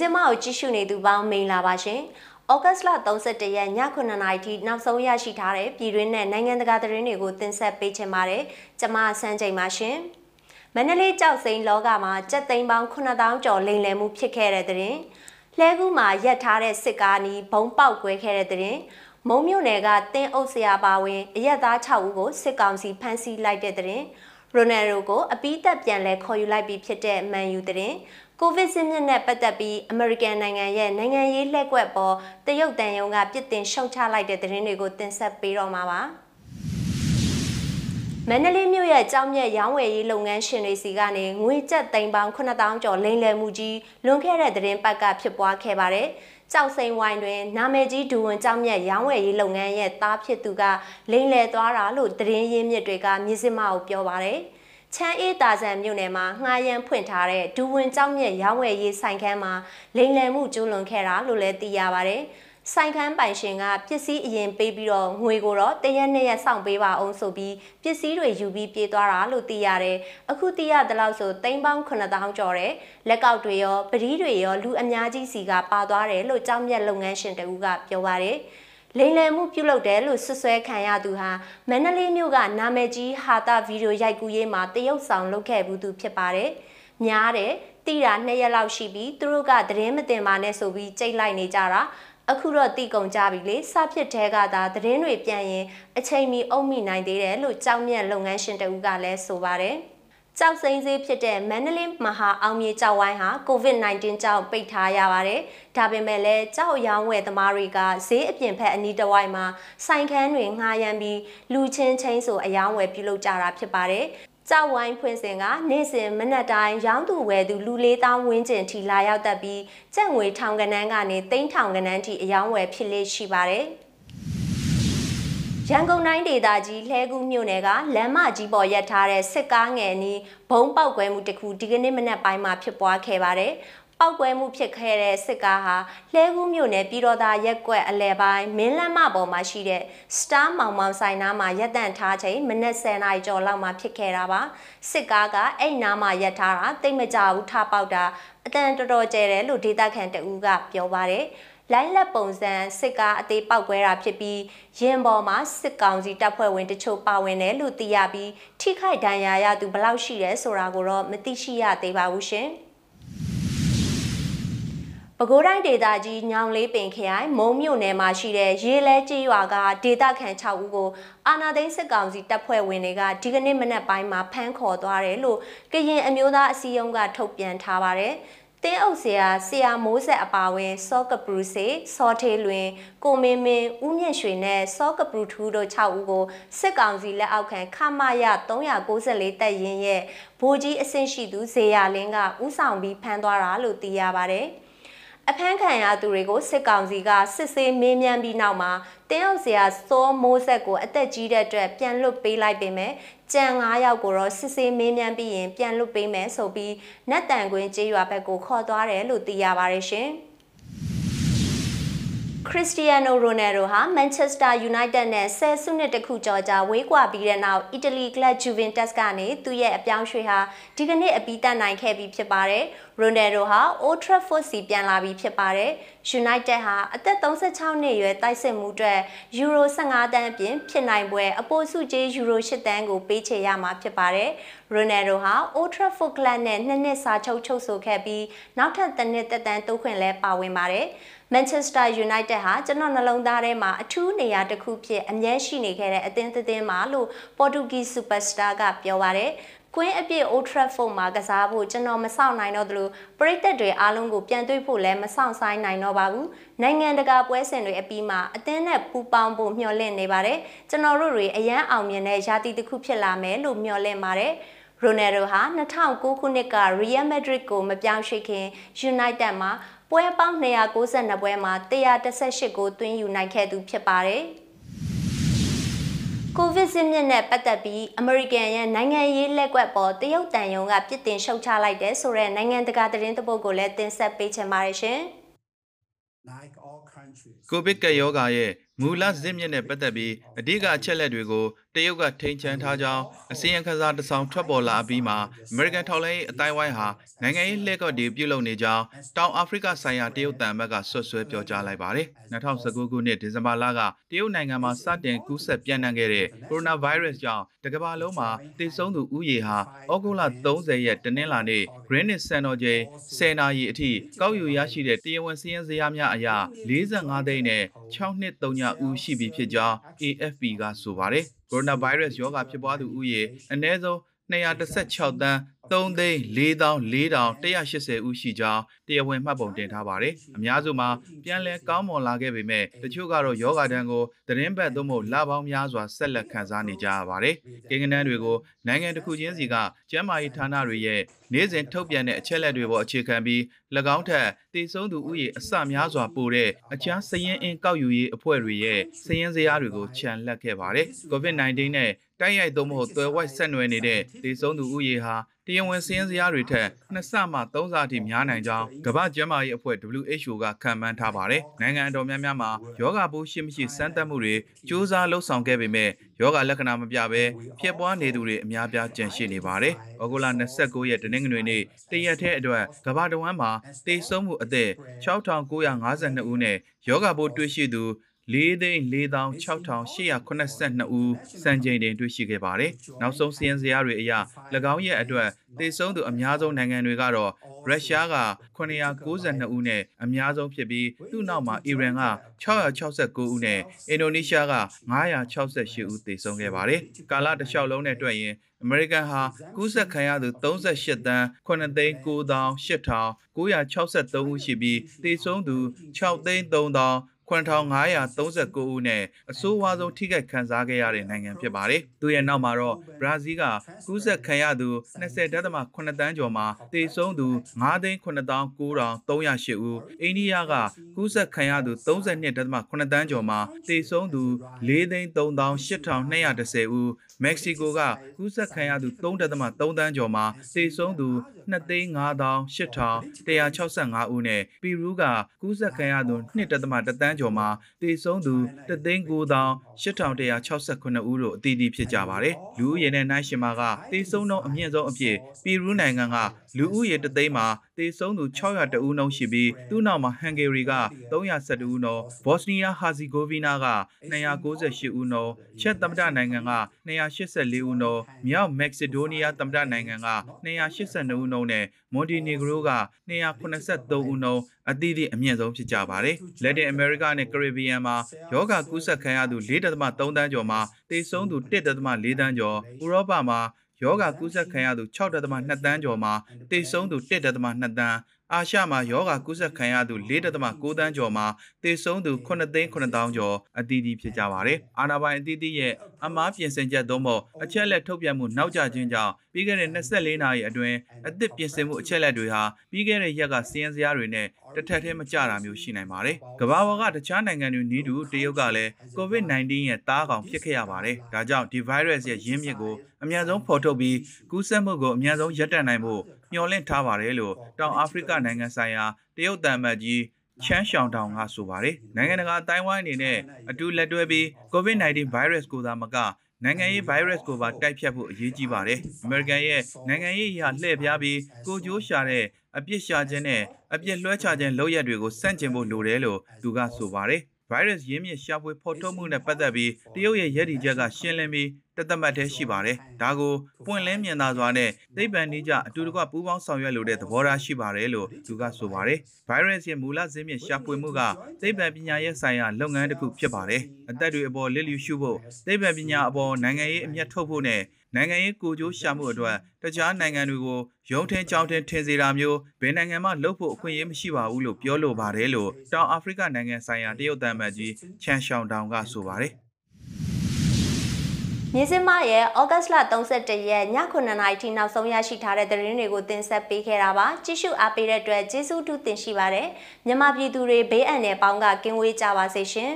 စင်မကိုကြည့်ရှုနေသူပေါင်းမင်္ဂလာပါရှင်။ဩဂတ်စ်လ31ရက်ည9:00နာရီထိနောက်ဆုံးရရှိထားတဲ့ပြည်တွင်းနဲ့နိုင်ငံတကာသတင်းတွေကိုတင်ဆက်ပေးချင်ပါတယ်။ကျွန်မဆန်းချိန်ပါရှင်။မန္တလေးကြောက်စိန်လောကမှာကြက်သိန်းပေါင်း9000ကျော်လိမ်လည်မှုဖြစ်ခဲ့တဲ့တဲ့။လှဲကူးမှာရက်ထားတဲ့စစ်ကားနီးဘုံပေါက်ကွဲခဲ့တဲ့တဲ့။မုံမြို့နယ်ကတင်းအုပ်ဆရာပါဝင်အရက်သား6ဦးကိုစစ်ကောင်စီဖမ်းဆီးလိုက်တဲ့တဲ့။ရိုနယ်ဒိုကိုအပိသက်ပြန်လဲခေါ်ယူလိုက်ပြီးဖြစ်တဲ့မန်ယူတဲ့ ကိုဗစ်စစ်မြစ်နဲ့ပတ်သက်ပြီးအမေရိကန်နိုင်ငံရဲ့နိုင်ငံရေးလှည့်ကွက်ပေါ်တရုတ်တန်ယုံကပြစ်တင်ရှုတ်ချလိုက်တဲ့သတင်းတွေကိုတင်ဆက်ပေးတော့မှာပါမန္တလေးမြို့ရဲ့ကြောင်းမြက်ရောင်းဝယ်ရေးလုပ်ငန်းရှင်တွေစီကနေငွေကျပ်သိန်းပေါင်း9000ကျော်လိမ်လည်မှုကြီးလွန်ခဲ့တဲ့သတင်းပတ်ကဖြစ်ပွားခဲ့ပါတယ်။ကြောက်စိန်ဝိုင်းတွင်နာမည်ကြီးဒူဝင်ကြောင်းမြက်ရောင်းဝယ်ရေးလုပ်ငန်းရဲ့သားဖြစ်သူကလိမ်လည်သွားတာလို့သတင်းရင်းမြစ်တွေကမြစ်စမကိုပြောပါတယ်။ ချမ်းအေးတာဆန်မြို့နယ်မှာငှားရမ်းဖွင့်ထားတဲ့ဒူဝင်ကြောင်းမြက်ရောင်းဝယ်ရေးဆိုင်ခန်းမှာလိမ်လည်မှုကျူးလွန်ခဲ့တာလို့လည်းသိရပါဗျ။ဆိုင်ခန်းပိုင်ရှင်ကပစ္စည်းအရင်ပေးပြီးတော့ငွေကိုတော့တရက်နှစ်ရက်စောင့်ပေးပါအောင်ဆိုပြီးပစ္စည်းတွေယူပြီးပြေးသွားတာလို့သိရတယ်။အခုသိရတဲ့လောက်ဆိုသိန်းပေါင်း9000ကျော်တယ်။လက်ကောက်တွေရောပတိတွေရောလူအများကြီးစီကပါသွားတယ်လို့ကြောင်းမြက်လုပ်ငန်းရှင်တဦးကပြောပါတယ်။ လိမ်လည်မှုပြုလုပ်တယ်လို့ဆွဆွဲခံရသူဟာမန္တလေးမြို့ကနာမည်ကြီးဟာတာဗီဒီယိုရိုက်ကူးရေးမှာတရုတ်ဆောင်လုပ်ခဲ့ဘူးသူဖြစ်ပါတယ်။များတယ်တိတာနှစ်ရက်လောက်ရှိပြီးသူတို့ကသတင်းမတင်ပါနဲ့ဆိုပြီးကြိတ်လိုက်နေကြတာအခုတော့တိကုံကြပြီလေစဖြစ်တဲကသာသတင်းတွေပြန်ရင်အချိန်မီအုံမိနိုင်သေးတယ်လို့ကြောက်မြတ်လုပ်ငန်းရှင်တဦးကလည်းဆိုပါတယ်။ ကြောက်စိမ့်စေးဖြစ်တဲ့မန္တလေးမဟာအောင်မြေကြောက်ဝိုင်းဟာ COVID-19 ကြောင့်ပိတ်ထားရပါတယ်။ဒါပေမဲ့လည်းကြောက်ရောင်းဝယ်သမားတွေကဈေးအပြင်ဖက်အနီးတစ်ဝိုက်မှာဆိုင်ခန်းတွေငှားရမ်းပြီးလူချင်းချင်းဆိုအယောင်းဝယ်ပြုလုပ်ကြတာဖြစ်ပါတယ်။ကြောက်ဝိုင်းဖွင့်စဉ်ကနေ့စဉ်မနက်တိုင်းရောင်းသူဝယ်သူလူလေးတောင်းဝင်းကျင်ထိလာရောက်တတ်ပြီးကြက်ငွေထောင်ကနန်းကနေသိန်းထောင်ကနန်းထိအယောင်းဝယ်ဖြစ်လေရှိပါတယ်။ ရန်ကုန်တိုင်းဒေသကြီးလှဲကူးမြို့နယ်ကလမ်းမကြီးပေါ်ရပ်ထားတဲ့စစ်ကားငယ်နီးဘုံပေါက်ကွဲမှုတစ်ခုဒီကနေ့မနက်ပိုင်းမှာဖြစ်ပွားခဲ့ပါတယ်။ပောက်ကွဲမှုဖြစ်ခဲ့တဲ့စစ်ကားဟာလှဲကူးမြို့နယ်ပြည်တော်သားရက်ကွက်အလဲပိုင်းမင်းလမ်းမပေါ်မှာရှိတဲ့ Star မောင်မောင်ဆိုင်နားမှာရပ်တန့်ထားချိန်မနက်10:00နာရီကျော်လောက်မှာဖြစ်ခဲ့တာပါ။စစ်ကားကအဲ့နားမှာရပ်ထားတာတိတ်မကြဘူးထပေါက်တာအတန်တော်တော်ကျဲတယ်လို့ဒေသခံတဦးကပြောပါတယ်။ လိုင်းလက်ပုံစံစစ်ကားအသေးပောက်ကွဲတာဖြစ်ပြီးရင်ပေါ်မှာစစ်ကောင်စီတပ်ဖွဲ့ဝင်တချို့ပါဝင်တယ်လို့သိရပြီးထိခိုက်ဒဏ်ရာရသူဘယ်လောက်ရှိတယ်ဆိုတာကိုတော့မသိရှိရသေးပါဘူးရှင်။ပဲခူးတိုင်းဒေသကြီးညောင်လေးပင်ခရိုင်မုံမြို့နယ်မှာရှိတဲ့ရေလဲကြေးရွာကဒေသခံ6ဦးကိုအာနာသိန်းစစ်ကောင်စီတပ်ဖွဲ့ဝင်တွေကဒီကနေ့မနက်ပိုင်းမှာဖမ်းခေါ်သွားတယ်လို့ကရင်အမျိုးသားအစည်းအရုံးကထုတ်ပြန်ထားပါတယ်။ တင်းအုပ်ဆရာဆရာမိုးဆက်အပါဝင်စောကပရူစေစောထေးလွင် ကိုမင်းမင်းဦးမြင့်ရွှေနဲ့စောကပရူထူးတို့6ဦးကိုစစ်ကောင်စီလက်အောက်ခံခမရ394တပ်ရင်းရဲ့ဗိုလ်ကြီးအဆင့်ရှိသူဇေယလင်းကဥဆောင်ပြီးဖမ်းသွားတာလို့သိရပါတယ်။ အဖမ်းခံရသူတွေကိုစစ်ကောင်စီကစစ်ဆေးမေးမြန်းပြီးနောက်မှာတင်းအောင်စရာစောမိုးဆက်ကိုအသက်ကြီးတဲ့အတွက်ပြန်လွတ်ပေးလိုက်ပေမဲ့ကြံ9ယောက်ကိုတော့စစ်ဆေးမေးမြန်းပြီးရင်ပြန်လွတ်ပေးမယ်ဆိုပြီးနတ်တန်ကွင်းကျေးရွာဘက်ကိုခေါ်သွားတယ်လို့သိရပါတယ်ရှင်။ ခရစ္စတီယာနိုရိုနယ်ဒိုဟာမန်ချက်စတာယူနိုက်တက်နဲ့ဆယ်စုနှစ်တခုကျော်ကြာဝေးကွာပြီးတဲ့နောက်အီတလီကလပ်ဂျူဗင်တက်စ်ကနေသူ့ရဲ့အပြောင်းရွှေ့ဟာဒီကနေ့အပြီးတက်နိုင်ခဲ့ပြီးဖြစ်ပါတယ်။ရိုနယ်ဒိုဟာ Old Trafford စီပြန်လာပြီးဖြစ်ပါတယ်။ United ဟာအသက်36နှစ်အရွယ်တိုက်စစ်မှုအတွက်ယူရို15တန်းအပြင်ဖြစ်နိုင်ပွဲအပိုစုကြေးယူရို8တန်းကိုပေးချေရမှာဖြစ်ပါတယ်။ရိုနယ်ဒိုဟာ Old Trafford Club နဲ့နှစ်နှစ်စာချုပ်ချုပ်ဆိုခဲ့ပြီးနောက်ထပ်တစ်နှစ်သက်တမ်းတိုးခွင့်လည်းပါဝင်ပါတယ်။ Manchester United ဟာကျွန်တော်နှလုံးသားထဲမှာအထူးနေရာတစ်ခုဖြစ်အမြဲရှိနေခဲ့တဲ့အသင်းသင်းမှာလို့ Portuguese superstar ကပြောပါတယ်ကွင်းအပြည့် Old Trafford မှာကစားဖို့ကျွန်တော်မဆောင်နိုင်တော့သလိုပရိသတ်တွေအားလုံးကိုပြန်တွေ့ဖို့လည်းမဆောင်ဆိုင်နိုင်တော့ပါဘူးနိုင်ငံတကာပွဲစဉ်တွေအပြီးမှာအသင်းနဲ့ပူးပေါင်းဖို့မျှော်လင့်နေပါတယ်ကျွန်တော်တို့တွေအရန်အောင်မြင်တဲ့ရာသီတစ်ခုဖြစ်လာမယ်လို့မျှော်လင့်ပါတယ် ရိုနယ်ဒိုဟာ2009ခုနှစ်က Real Madrid ကိုမပြောင်းရွှေ့ခင် United မှာပွဲပေါင်း292ပွဲမှာ118ကိုသွင်းယူနိုင်ခဲ့သူဖြစ်ပါတယ်။ကိုဗစ်စစ်မြစ်နဲ့ပတ်သက်ပြီးအမေရိကန်ရဲ့နိုင်ငံရေးလက်ကွက်ပေါ်တရုတ်တန်ယုံကပြစ်တင်ရှုတ်ချလိုက်တဲ့ဆိုတဲ့နိုင်ငံတကာသတင်းတပုတ်ကိုလည်းတင်ဆက်ပေးချင်ပါတယ်ရှင်။ကိုဗစ်ကပ်ရောဂါရဲ့မူလဇစ်မြစ်နဲ့ပတ်သက်ပြီးအဓိကအချက်လက်တွေကို တရုတ်ကထိန်ချန်ထားကြောင်းအစီရင်ခံစာတစ်စောင်ထွက်ပေါ်လာပြီးမှအမေရိကန်ထောက်လှမ်းရေးအတိုင်းဝိုင်းဟာနိုင်ငံရေးလှည့်ကော့တွေပြုလုပ်နေကြောင်းတောင်အာဖရိကဆိုင်ရာတရုတ်တန်ဘက်ကဆွဆွဲပြောကြားလိုက်ပါတယ်2019ခုနှစ်ဒီဇင်ဘာလကတရုတ်နိုင်ငံမှာစတင်ကူးစက်ပြန့်နှံ့ခဲ့တဲ့ကိုရိုနာဗိုင်းရပ်စ်ကြောင့်တကမ္ဘာလုံးမှာသေဆုံးသူဦးရေဟာဩဂုတ်လ30ရက်တနင်္လာနေ့ Greenwich စံတော်ချိန်10နာရီအထိကောက်ယူရရှိတဲ့တရားဝင်စည်းရင်းစရာများအရ45သိန်းနဲ့6.3ဦးရှိပြီဖြစ်ကြောင်း AFP ကဆိုပါတယ် ကိုရိုနာဗိုင်းရပ်စ်ရောဂါဖြစ်ပွားသူဦးရေအနည်းဆုံး216တန်း 3သိန်း4480ဦးရှိကြောင်းတရားဝင်မှတ်ပုံတင်ထားပါတယ်။အများစုမှာပြန်လည်ကောင်းမွန်လာခဲ့ပေမဲ့တချို့ကတော့ယောဂါတန်းကိုသတင်းပတ်သို့မဟုတ်လပေါင်းများစွာဆက်လက်ခံစားနေကြရပါတယ်။ကိန်းဂဏန်းတွေကိုနိုင်ငံတစ်ခုချင်းစီကကျန်းမာရေးဌာနတွေရဲ့နေ့စဉ်ထုတ်ပြန်တဲ့အချက်လက်တွေပေါ်အခြေခံပြီး၎င်းထက်တည်ဆုံးသူဥယေအစများစွာပိုတဲ့အခြားစည်ရင်အင်းကောက်ယူရေးအဖွဲ့တွေရဲ့စည်ရင်စရာတွေကိုခြံလက်ခဲ့ပါတယ်။ COVID-19 နဲ့ တိုက်ရိုက်သို့မဟုတ်သွယ်ဝိုက်ဆက်နွယ်နေတဲ့တည်ဆုံးသူဥယေဟာတရားဝင်စည်းရင်းစရာတွေထက်နှစ်ဆမှသုံးဆအထိများနိုင်ကြောင်းကမ္ဘာ့ကျန်းမာရေးအဖွဲ့ WHO ကခန့်မှန်းထားပါတယ်။နိုင်ငံအတော်များများမှာယောဂပိုးရှိမရှိစမ်းသပ်မှုတွေစ조사လှုပ်ဆောင်ခဲ့ပေမဲ့ယောဂလက္ခဏာမပြဘဲဖြစ်ပွားနေသူတွေအများပြားကြန့်ရှိနေပါတယ်။ဩဂုတ်လ29ရက်တနင်္ဂနွေနေ့တရက်ထဲအတွက်ကမ္ဘာတဝန်းမှာသေဆုံးမှုအသက်6952ဦးနဲ့ယောဂပိုးတွေ့ရှိသူ 4,46,882ဦးစံချိန်တင်တွေ့ရှိခဲ့ပါတယ်။နောက်ဆုံးစီးရင်စရာတွေအရ၎င်းရဲ့အတွက်သေဆုံးသူအများဆုံးနိုင်ငံတွေကတော့ရုရှားက992ဦးနဲ့အများဆုံးဖြစ်ပြီးသူ့နောက်မှာအီရန်က669ဦးနဲ့အင်ဒိုနီးရှားက968ဦးသေဆုံးခဲ့ပါတယ်။ကာလတစ်လျှောက်လုံးနဲ့တွက်ရင်အမေရိကန်ဟာကူးစက်ခံရသူ38တန်း9,983,963ဦးရှိပြီးသေဆုံးသူ6,300 8539ဦးနဲ့အဆိုးဝါးဆုံးထိခိုက်ခံစားခဲ့ရတဲ့နိုင်ငံဖြစ်ပါတယ်။သူရဲ့နောက်မှာတော့ဘရာဇီးကကူးစက်ခံရသူ20.8တန်းကျော်မှာတေဆုံးသူ9,998ဦး၊အိန္ဒိယကကူးစက်ခံရသူ32.8တန်းကျော်မှာတေဆုံးသူ4,3810ဦးမက္ကဆီကိုကကူးစက်ခံရသူ3.3တန်းကျော်မှာသေဆုံးသူ2,58,165ဦးနဲ့ပီရူးကကူးစက်ခံရသူ2.1တန်းကျော်မှာသေဆုံးသူ3,9,8169ဦးတို့အသီးသီးဖြစ်ကြပါတယ်။လူဦးရေနဲ့နှိုင်းယှဉ်မှာကသေဆုံးနှုန်းအမြင့်ဆုံးအဖြစ်ပီရူးနိုင်ငံကလူဦးရေတသိန်းမှာသေဆုံးသူ600ဦးနှုန်းရှိပြီးသူ့နောက်မှာဟန်ဂေရီက312ဦးနှုန်းဘော့စနီးယားဟာဇီဂိုဗီနာက298ဦးနှုန်းချက်သမ္မတနိုင်ငံက284ဦးနှုန်းမြောက်မက္ကဆီဒိုးနီးယားသမ္မတနိုင်ငံက282ဦးနှုန်းနဲ့မွန်တီနီဂရိုက283ဦးနှုန်းအသီးသီးအမြင့်ဆုံးဖြစ်ကြပါတယ်။လက်တင်အမေရိကနဲ့ကရေဘီယံမှာယောဂကူးစက်ခံရသူ4.3တန်းကျော်မှာသေဆုံးသူ1.4တန်းကျော်ဥရောပမှာ ယောဂကူးစက်ခံရသူ6.2တန်းကျော်မှာတိတ်ဆုံးသူ1.2တန်း အာရှမှာယောဂကူးစက်ခံရသူ4.9တန်းကျော်မှာသေဆုံးသူ9သိန်း9000ကျော်အသီးသီးဖြစ်ကြပါတယ်။အာဏာပိုင်အသီးသီးရဲ့အမားပြင်ဆင်ချက်သုံးဖို့အချက်လက်ထုတ်ပြန်မှုနောက်ကျခြင်းကြောင့်ပြီးခဲ့တဲ့24နာရီအတွင်းအသစ်ပြင်ဆင်မှုအချက်လက်တွေဟာပြီးခဲ့တဲ့ရက်ကစီးရင်စရာတွေနဲ့တစ်ထက်တည်းမကြတာမျိုးရှိနိုင်ပါတယ်။ကမ္ဘာပေါ်ကတခြားနိုင်ငံတွေနီးတူတရုတ်ကလည်း COVID-19 ရဲ့တားကောင်ဖြစ်ခဲ့ရပါတယ်။ဒါကြောင့်ဒီ virus ရဲ့ရင်းမြစ်ကိုအများဆုံးဖော်ထုတ်ပြီးကူးစက်မှုကိုအများဆုံးရပ်တန့်နိုင်ဖို့ မျှော်လင့်ထားပါတယ်လို့တောင်အာဖရိကနိုင်ငံဆိုင်ရာတရုတ်တန်မတ်ကြီးချမ်းရှောင်းတောင်ကဆိုပါတယ်နိုင်ငံတကာအတိုင်းဝိုင်းအနေနဲ့အတူလက်တွဲပြီး COVID-19 virus ကိုသာမကနိုင်ငံရေး virus ကိုပါတိုက်ဖြတ်ဖို့အရေးကြီးပါတယ်။ American ရဲ့နိုင်ငံရေးအရာလှည့်ပြားပြီးကိုကြိုးရှာတဲ့အပြစ်ရှာခြင်းနဲ့အပြစ်လွှဲချခြင်းလုပ်ရက်တွေကိုစန့်ကျင်ဖို့လိုတယ်လို့သူကဆိုပါတယ်။ virus ရင်းမြစ်ရှာဖွေဖော်ထုတ်မှုနဲ့ပတ်သက်ပြီးတရုတ်ရဲ့ရည်ရည်ချက်ကရှင်းလင်းပြီး တသက်မှတ်တည်းရှိပါတယ်။ဒါကိုပွင့်လင်းမြင်သာစွာနဲ့သိပ္ပံနည်းကျအတူတကွပူးပေါင်းဆောင်ရွက်လိုတဲ့သဘောထားရှိပါတယ်လို့သူကဆိုပါတယ်။ virus ရဲ့မူလဇင်းမြစ်ရှာဖွေမှုကသိပ္ပံပညာရဲ့ဆိုင်ရာလုပ်ငန်းတစ်ခုဖြစ်ပါတယ်။အသက်တွေအပေါ်လစ်လျူရှုဖို့သိပ္ပံပညာအပေါ်နိုင်ငံရေးအမျက်ထုတ်ဖို့နဲ့နိုင်ငံရေးကိုကြိုးရှာမှုအတွက်တခြားနိုင်ငံတွေကိုရုံးထင်းကြောင်းထင်းထင်စေတာမျိုးဘယ်နိုင်ငံမှလုပ်ဖို့အခွင့်အရေးမရှိပါဘူးလို့ပြောလိုပါတယ်လို့တောင်အာဖရိကနိုင်ငံဆိုင်ရာတရုတ်တမ်းမတ်ကြီးချန်ရှောင်းတောင်ကဆိုပါတယ် မြင်းစမရဲ့ဩဂတ်လ31ရက်ည9:00နာရီထိနောက်ဆုံးရရှိထားတဲ့သတင်းတွေကိုတင်ဆက်ပေးခဲ့တာပါကြည့်ရှုအားပေးတဲ့အတွက်ကျေးဇူးတူးတင်ရှိပါတယ်မြန်မာပြည်သူတွေဘေးအန္တရာယ်ပေါင်းကကင်းဝေးကြပါစေရှင်